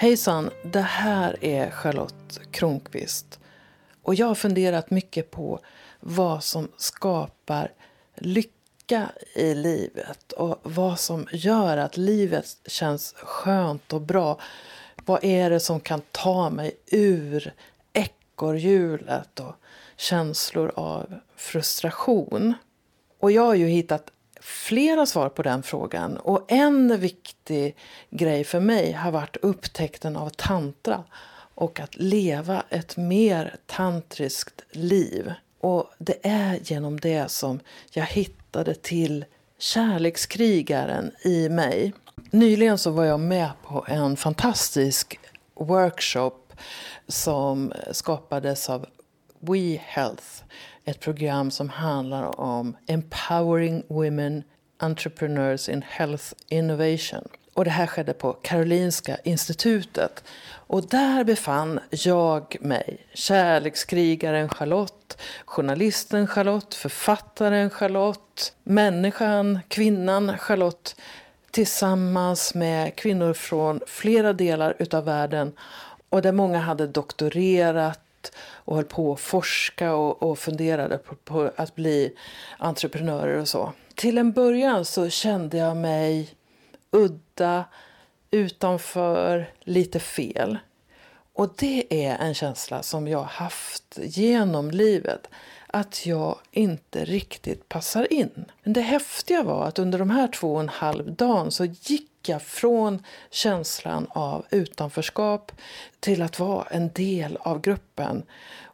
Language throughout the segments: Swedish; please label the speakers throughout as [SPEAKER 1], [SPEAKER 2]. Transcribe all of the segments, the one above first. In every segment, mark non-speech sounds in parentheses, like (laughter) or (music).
[SPEAKER 1] Hejsan, det här är Charlotte Kronqvist. Och jag har funderat mycket på vad som skapar lycka i livet och vad som gör att livet känns skönt och bra. Vad är det som kan ta mig ur ekorrhjulet och känslor av frustration? Och jag har ju hittat flera svar på den frågan. Och en viktig grej för mig har varit upptäckten av tantra och att leva ett mer tantriskt liv. Och det är genom det som jag hittade till kärlekskrigaren i mig. Nyligen så var jag med på en fantastisk workshop som skapades av We Health. Ett program som handlar om Empowering Women Entrepreneurs in Health Innovation. Och det här skedde på Karolinska institutet. Och där befann jag mig, kärlekskrigaren Charlotte, journalisten Charlotte, författaren Charlotte, människan, kvinnan Charlotte tillsammans med kvinnor från flera delar utav världen och där många hade doktorerat och höll på att forska och, och funderade på, på, att bli entreprenörer och så. Till en början så kände jag mig udda, utanför, lite fel. Och det är en känsla som jag haft genom livet. Att jag inte riktigt passar in. Men det häftiga var att under de här två och en halv dagen så gick jag från känslan av utanförskap till att vara en del av gruppen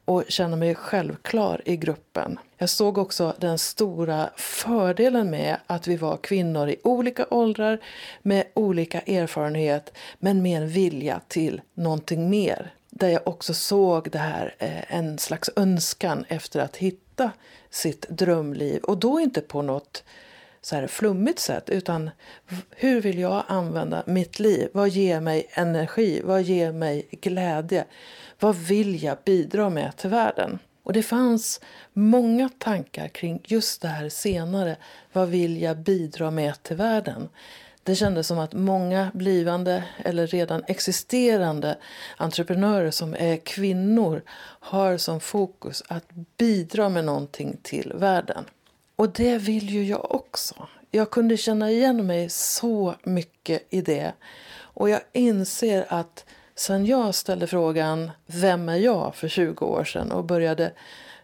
[SPEAKER 1] och känna mig självklar i gruppen. Jag såg också den stora fördelen med att vi var kvinnor i olika åldrar med olika erfarenhet men med en vilja till någonting mer. Där jag också såg det här, eh, en slags önskan efter att hitta sitt drömliv och då inte på något så här flummigt sätt utan hur vill jag använda mitt liv? Vad ger mig energi? Vad ger mig glädje? Vad vill jag bidra med till världen? Och det fanns många tankar kring just det här senare. Vad vill jag bidra med till världen? Det kändes som att många blivande eller redan existerande entreprenörer som är kvinnor har som fokus att bidra med någonting till världen. Och det vill ju jag också. Jag kunde känna igen mig så mycket i det. Och jag inser att sen jag ställde frågan Vem är jag? för 20 år sedan och började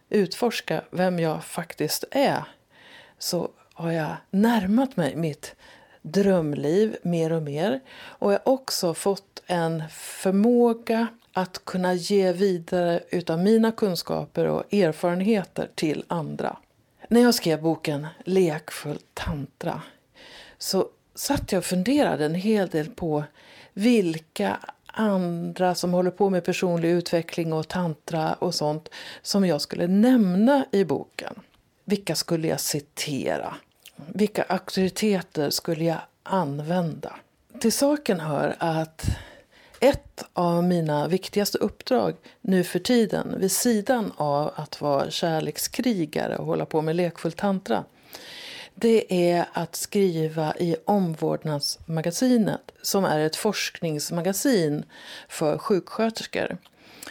[SPEAKER 1] utforska vem jag faktiskt är så har jag närmat mig mitt drömliv mer och mer. Och jag har också fått en förmåga att kunna ge vidare utav mina kunskaper och erfarenheter till andra. När jag skrev boken Lekfull tantra så satt jag och funderade en hel del på vilka andra som håller på med personlig utveckling och tantra och sånt som jag skulle nämna i boken. Vilka skulle jag citera? Vilka auktoriteter skulle jag använda? Till saken hör att ett av mina viktigaste uppdrag nu för tiden vid sidan av att vara kärlekskrigare och hålla på med lekfull tantra det är att skriva i Omvårdnadsmagasinet som är ett forskningsmagasin för sjuksköterskor.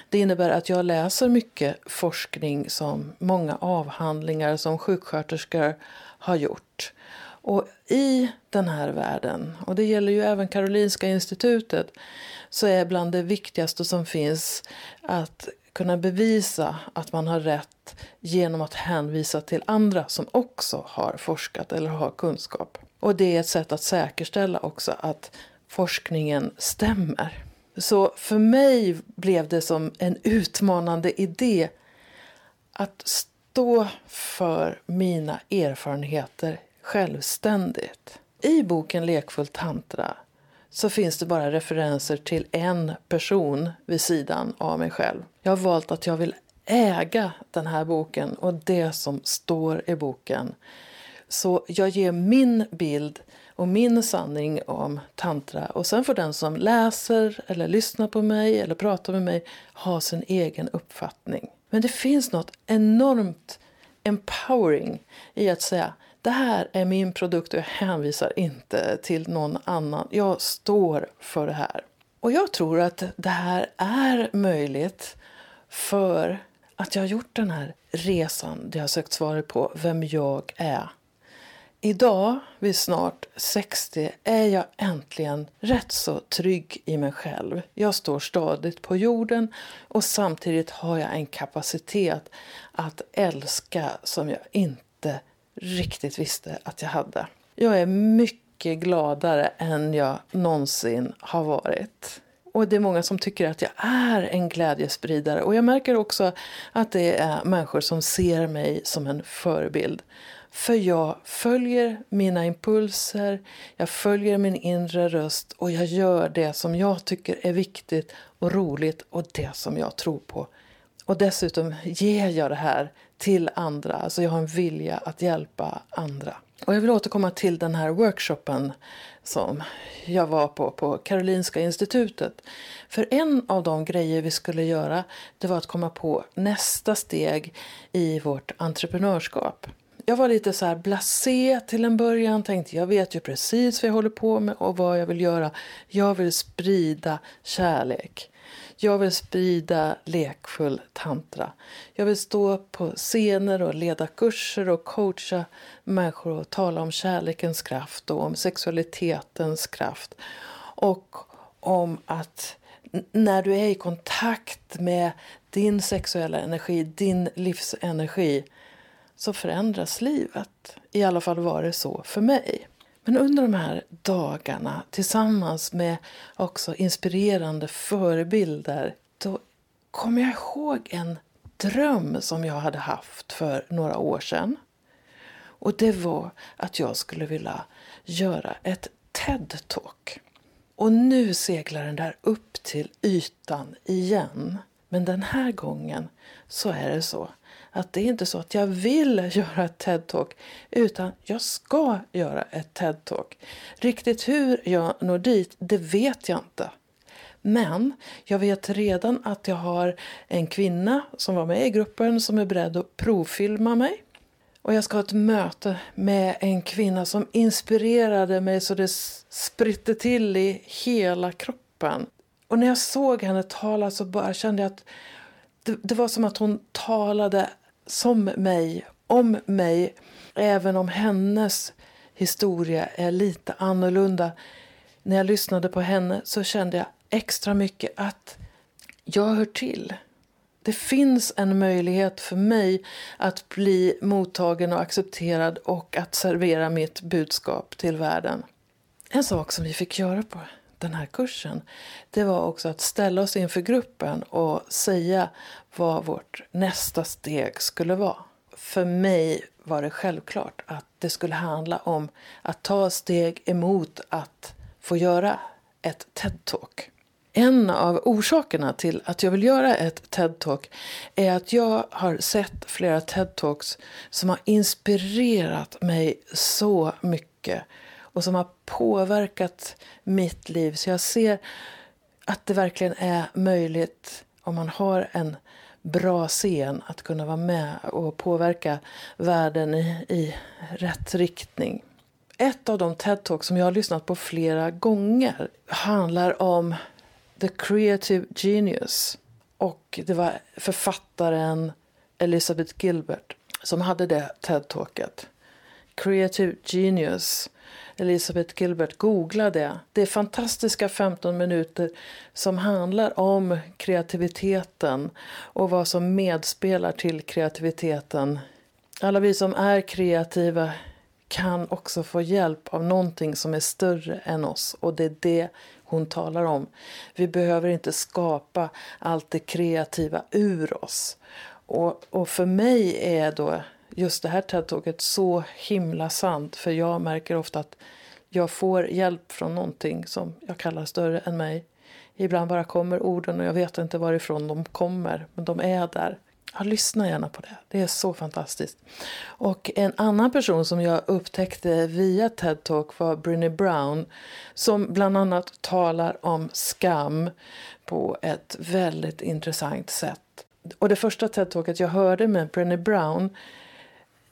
[SPEAKER 1] Det innebär att jag läser mycket forskning som många avhandlingar som sjuksköterskor har gjort. Och i den här världen, och det gäller ju även Karolinska institutet, så är bland det viktigaste som finns att kunna bevisa att man har rätt genom att hänvisa till andra som också har forskat eller har kunskap. Och det är ett sätt att säkerställa också att forskningen stämmer. Så för mig blev det som en utmanande idé att stå för mina erfarenheter självständigt. I boken Lekfull tantra så finns det bara referenser till en person vid sidan av mig själv. Jag har valt att jag vill äga den här boken och det som står i boken. Så jag ger min bild och min sanning om tantra och sen får den som läser eller lyssnar på mig eller pratar med mig ha sin egen uppfattning. Men det finns något enormt empowering i att säga det här är min produkt och jag hänvisar inte till någon annan. Jag står för det här. Och jag tror att det här är möjligt för att jag har gjort den här resan där jag har sökt svaret på vem jag är. Idag, vid snart 60, är jag äntligen rätt så trygg i mig själv. Jag står stadigt på jorden och samtidigt har jag en kapacitet att älska som jag inte riktigt visste att jag hade. Jag är mycket gladare än jag någonsin har varit. Och det är många som tycker att jag är en glädjespridare. Och jag märker också att det är människor som ser mig som en förebild. För jag följer mina impulser, jag följer min inre röst och jag gör det som jag tycker är viktigt och roligt och det som jag tror på. Och dessutom ger jag det här till andra, alltså jag har en vilja att hjälpa andra. Och jag vill återkomma till den här workshopen som jag var på på Karolinska institutet. För en av de grejer vi skulle göra det var att komma på nästa steg i vårt entreprenörskap. Jag var lite så här blasé till en början. Tänkte jag vet ju precis vad jag håller på med och vad jag vill göra. Jag vill sprida kärlek. Jag vill sprida lekfull tantra. Jag vill stå på scener och leda kurser och coacha människor och tala om kärlekens kraft och om sexualitetens kraft. Och om att när du är i kontakt med din sexuella energi, din livsenergi så förändras livet. I alla fall var det så för mig. Men under de här dagarna tillsammans med också inspirerande förebilder då kom jag ihåg en dröm som jag hade haft för några år sedan. Och det var att jag skulle vilja göra ett TED-talk. Och nu seglar den där upp till ytan igen. Men den här gången så är det så att det är inte så att jag vill (laughs) göra ett TED-talk utan jag ska göra ett TED-talk. Riktigt hur jag når dit, det vet jag inte. Men jag vet redan att jag har en kvinna som var med i gruppen som är beredd att provfilma mig. Och jag ska ha ett möte med en kvinna som inspirerade mig så det spritte till i hela kroppen. Och när jag såg henne tala så bara kände jag att det, det var som att hon talade som mig, om mig, även om hennes historia är lite annorlunda. När jag lyssnade på henne så kände jag extra mycket att jag hör till. Det finns en möjlighet för mig att bli mottagen och accepterad och att servera mitt budskap till världen. En sak som vi fick göra på den här kursen det var också att ställa oss inför gruppen och säga vad vårt nästa steg skulle vara. För mig var det självklart att det skulle handla om att ta steg emot att få göra ett TED-talk. En av orsakerna till att jag vill göra ett TED-talk är att jag har sett flera TED-talks som har inspirerat mig så mycket och som har påverkat mitt liv. Så jag ser att det verkligen är möjligt om man har en bra scen att kunna vara med och påverka världen i, i rätt riktning. Ett av de TED-talks som jag har lyssnat på flera gånger handlar om The Creative Genius. Och det var författaren Elizabeth Gilbert som hade det TED-talket. Creative Genius. Elisabeth Gilbert, googla det. Det är fantastiska 15 minuter som handlar om kreativiteten och vad som medspelar till kreativiteten. Alla vi som är kreativa kan också få hjälp av någonting som är större än oss och det är det hon talar om. Vi behöver inte skapa allt det kreativa ur oss. Och, och för mig är då just det här TED-talket så himla sant. För jag märker ofta att jag får hjälp från någonting som jag kallar större än mig. Ibland bara kommer orden och jag vet inte varifrån de kommer, men de är där. Ja, lyssna gärna på det. Det är så fantastiskt. Och en annan person som jag upptäckte via TED Talk var Brené Brown som bland annat talar om skam på ett väldigt intressant sätt. Och det första TED Talket jag hörde med Brené Brown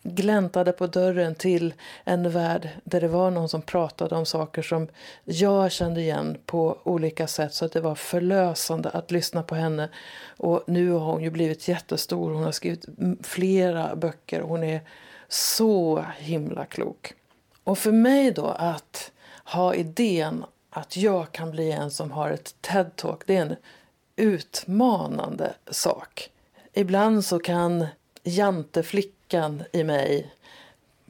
[SPEAKER 1] gläntade på dörren till en värld där det var någon som pratade om saker som jag kände igen på olika sätt. Så att det var förlösande att lyssna på henne. Och nu har hon ju blivit jättestor. Hon har skrivit flera böcker. Hon är så himla klok. Och för mig då att ha idén att jag kan bli en som har ett TED-talk, det är en utmanande sak. Ibland så kan janteflickan i mig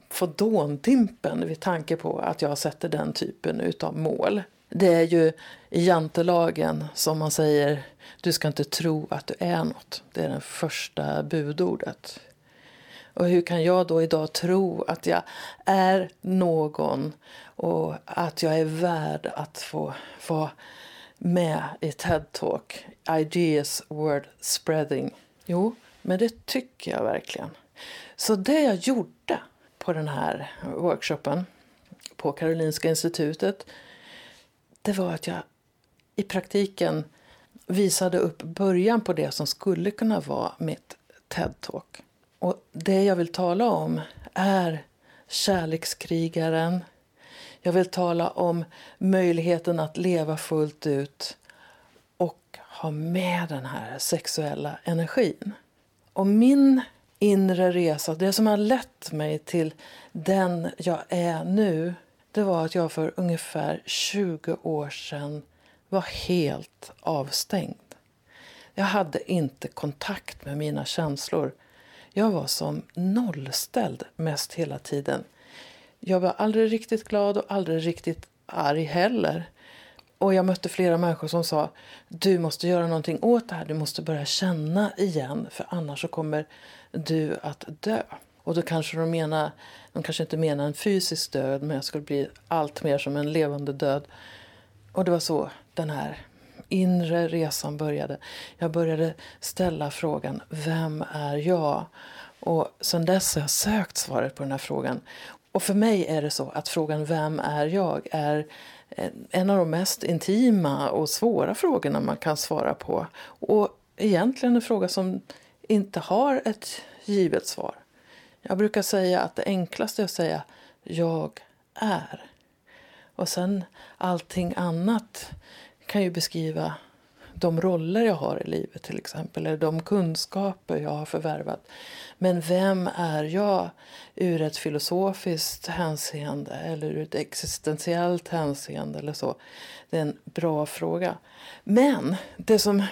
[SPEAKER 1] få dåntimpen vid tanke på att jag sätter den typen av mål. Det är ju i jantelagen som man säger du ska inte tro att du är något. Det är det första budordet. Och hur kan jag då idag tro att jag är någon och att jag är värd att få vara med i TED-talk, Ideas Word Spreading? Jo, men det tycker jag verkligen. Så det jag gjorde på den här workshopen på Karolinska institutet det var att jag i praktiken visade upp början på det som skulle kunna vara mitt TED-talk. Och det jag vill tala om är kärlekskrigaren. Jag vill tala om möjligheten att leva fullt ut och ha med den här sexuella energin. Och min inre resa, det som har lett mig till den jag är nu det var att jag för ungefär 20 år sedan var helt avstängd. Jag hade inte kontakt med mina känslor. Jag var som nollställd mest hela tiden. Jag var aldrig riktigt glad och aldrig riktigt arg heller. Och jag mötte flera människor som sa du måste göra någonting åt det här. Du måste börja känna igen för annars så kommer du att dö. Och då kanske de menar, de kanske inte menar en fysisk död men jag skulle bli allt mer som en levande död. Och det var så den här inre resan började. Jag började ställa frågan, vem är jag? Och sen dess har jag sökt svaret på den här frågan. Och för mig är det så att frågan vem är jag är en av de mest intima och svåra frågorna man kan svara på. Och egentligen en fråga som inte har ett givet svar. Jag brukar säga att det enklaste är att säga jag är. Och sen allting annat kan ju beskriva de roller jag har i livet till exempel, eller de kunskaper jag har förvärvat. Men vem är jag ur ett filosofiskt hänseende eller ur ett existentiellt hänseende eller så? Det är en bra fråga. Men det som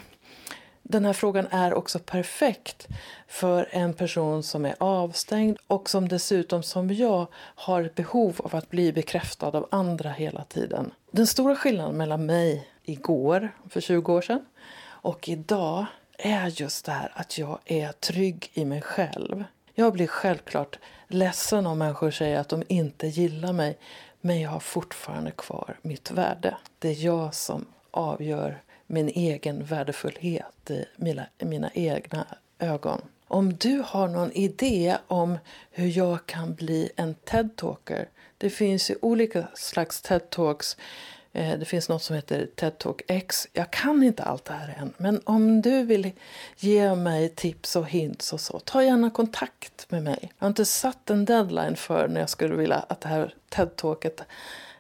[SPEAKER 1] den här frågan är också perfekt för en person som är avstängd och som dessutom som jag har ett behov av att bli bekräftad av andra hela tiden. Den stora skillnaden mellan mig igår, för 20 år sedan, och idag är just det här att jag är trygg i mig själv. Jag blir självklart ledsen om människor säger att de inte gillar mig men jag har fortfarande kvar mitt värde. Det är jag som avgör min egen värdefullhet i mina, mina egna ögon. Om du har någon idé om hur jag kan bli en TED-talker. Det finns ju olika slags TED-talks. Eh, det finns något som heter TED Talk X. Jag kan inte allt det här än. Men om du vill ge mig tips och hints och så, ta gärna kontakt med mig. Jag har inte satt en deadline för när jag skulle vilja att det här TED-talket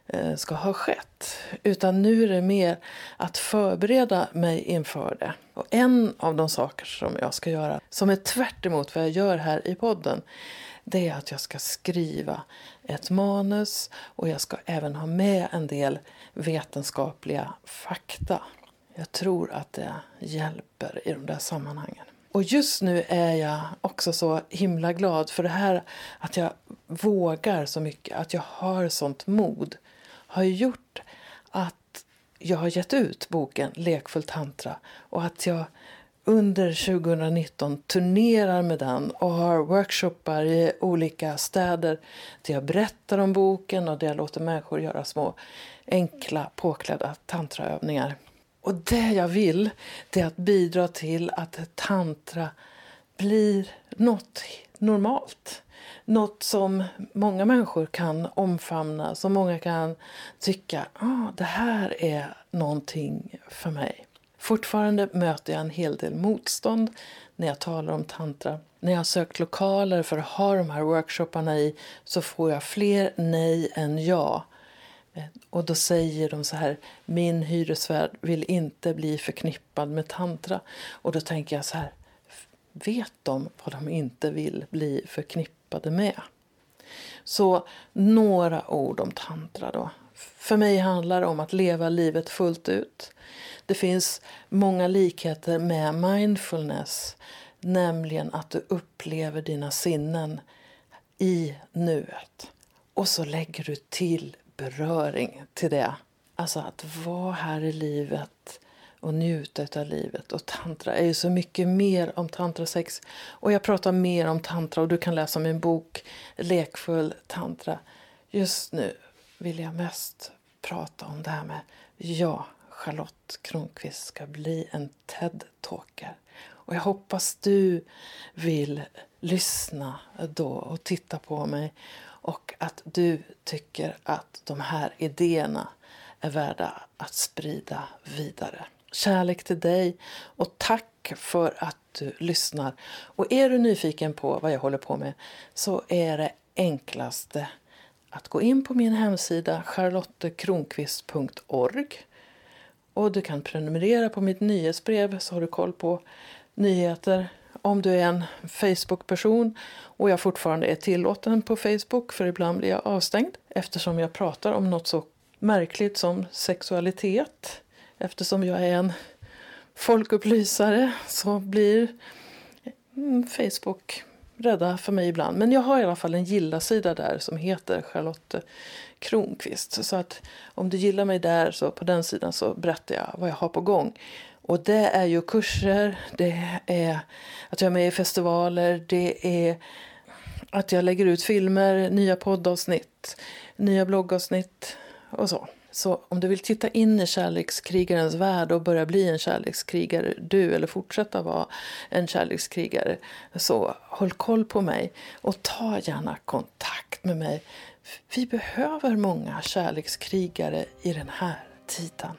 [SPEAKER 1] eh, ska ha skett. Utan nu är det mer att förbereda mig inför det. Och en av de saker som jag ska göra, som är tvärt vad jag gör här i podden, det är att jag ska skriva ett manus och jag ska även ha med en del vetenskapliga fakta. Jag tror att det hjälper i de där sammanhangen. Och just nu är jag också så himla glad för det här att jag vågar så mycket, att jag har sånt mod har gjort att jag har gett ut boken Lekfull tantra och att jag under 2019 turnerar med den och har workshoppar i olika städer där jag berättar om boken och där jag låter människor göra små enkla påklädda tantraövningar. Och det jag vill det är att bidra till att tantra blir något normalt något som många människor kan omfamna, som många kan tycka ah, det här är någonting för mig. Fortfarande möter jag en hel del motstånd när jag talar om tantra. När jag har sökt lokaler för att ha de här workshopparna i så får jag fler nej än ja. Eh, och då säger de så här, min hyresvärd vill inte bli förknippad med tantra. Och då tänker jag så här, vet de vad de inte vill bli förknippade med? Så några ord om tantra då. För mig handlar det om att leva livet fullt ut. Det finns många likheter med mindfulness, nämligen att du upplever dina sinnen i nuet. Och så lägger du till beröring till det. Alltså att vara här i livet och njuta av livet. Och tantra är ju så mycket mer om tantrasex. Och jag pratar mer om tantra och du kan läsa min bok Lekfull tantra. Just nu vill jag mest prata om det här med ja, Charlotte Kronqvist ska bli en TED-talker. Och jag hoppas du vill lyssna då och titta på mig och att du tycker att de här idéerna är värda att sprida vidare. Kärlek till dig och tack för att du lyssnar. Och är du nyfiken på vad jag håller på med så är det enklaste att gå in på min hemsida charlottekronqvist.org och du kan prenumerera på mitt nyhetsbrev så har du koll på nyheter. Om du är en Facebook-person och jag fortfarande är tillåten på Facebook för ibland blir jag avstängd eftersom jag pratar om något så märkligt som sexualitet. Eftersom jag är en folkupplysare så blir mm, Facebook rädda för mig ibland. Men jag har i alla fall en gilla-sida där som heter Charlotte Kronqvist. Så att om du gillar mig där så på den sidan så berättar jag vad jag har på gång. Och det är ju kurser, det är att jag är med i festivaler, det är att jag lägger ut filmer, nya poddavsnitt, nya bloggavsnitt och så. Så om du vill titta in i kärlekskrigarens värld och börja bli en kärlekskrigare du eller fortsätta vara en kärlekskrigare så håll koll på mig och ta gärna kontakt med mig. Vi behöver många kärlekskrigare i den här tiden.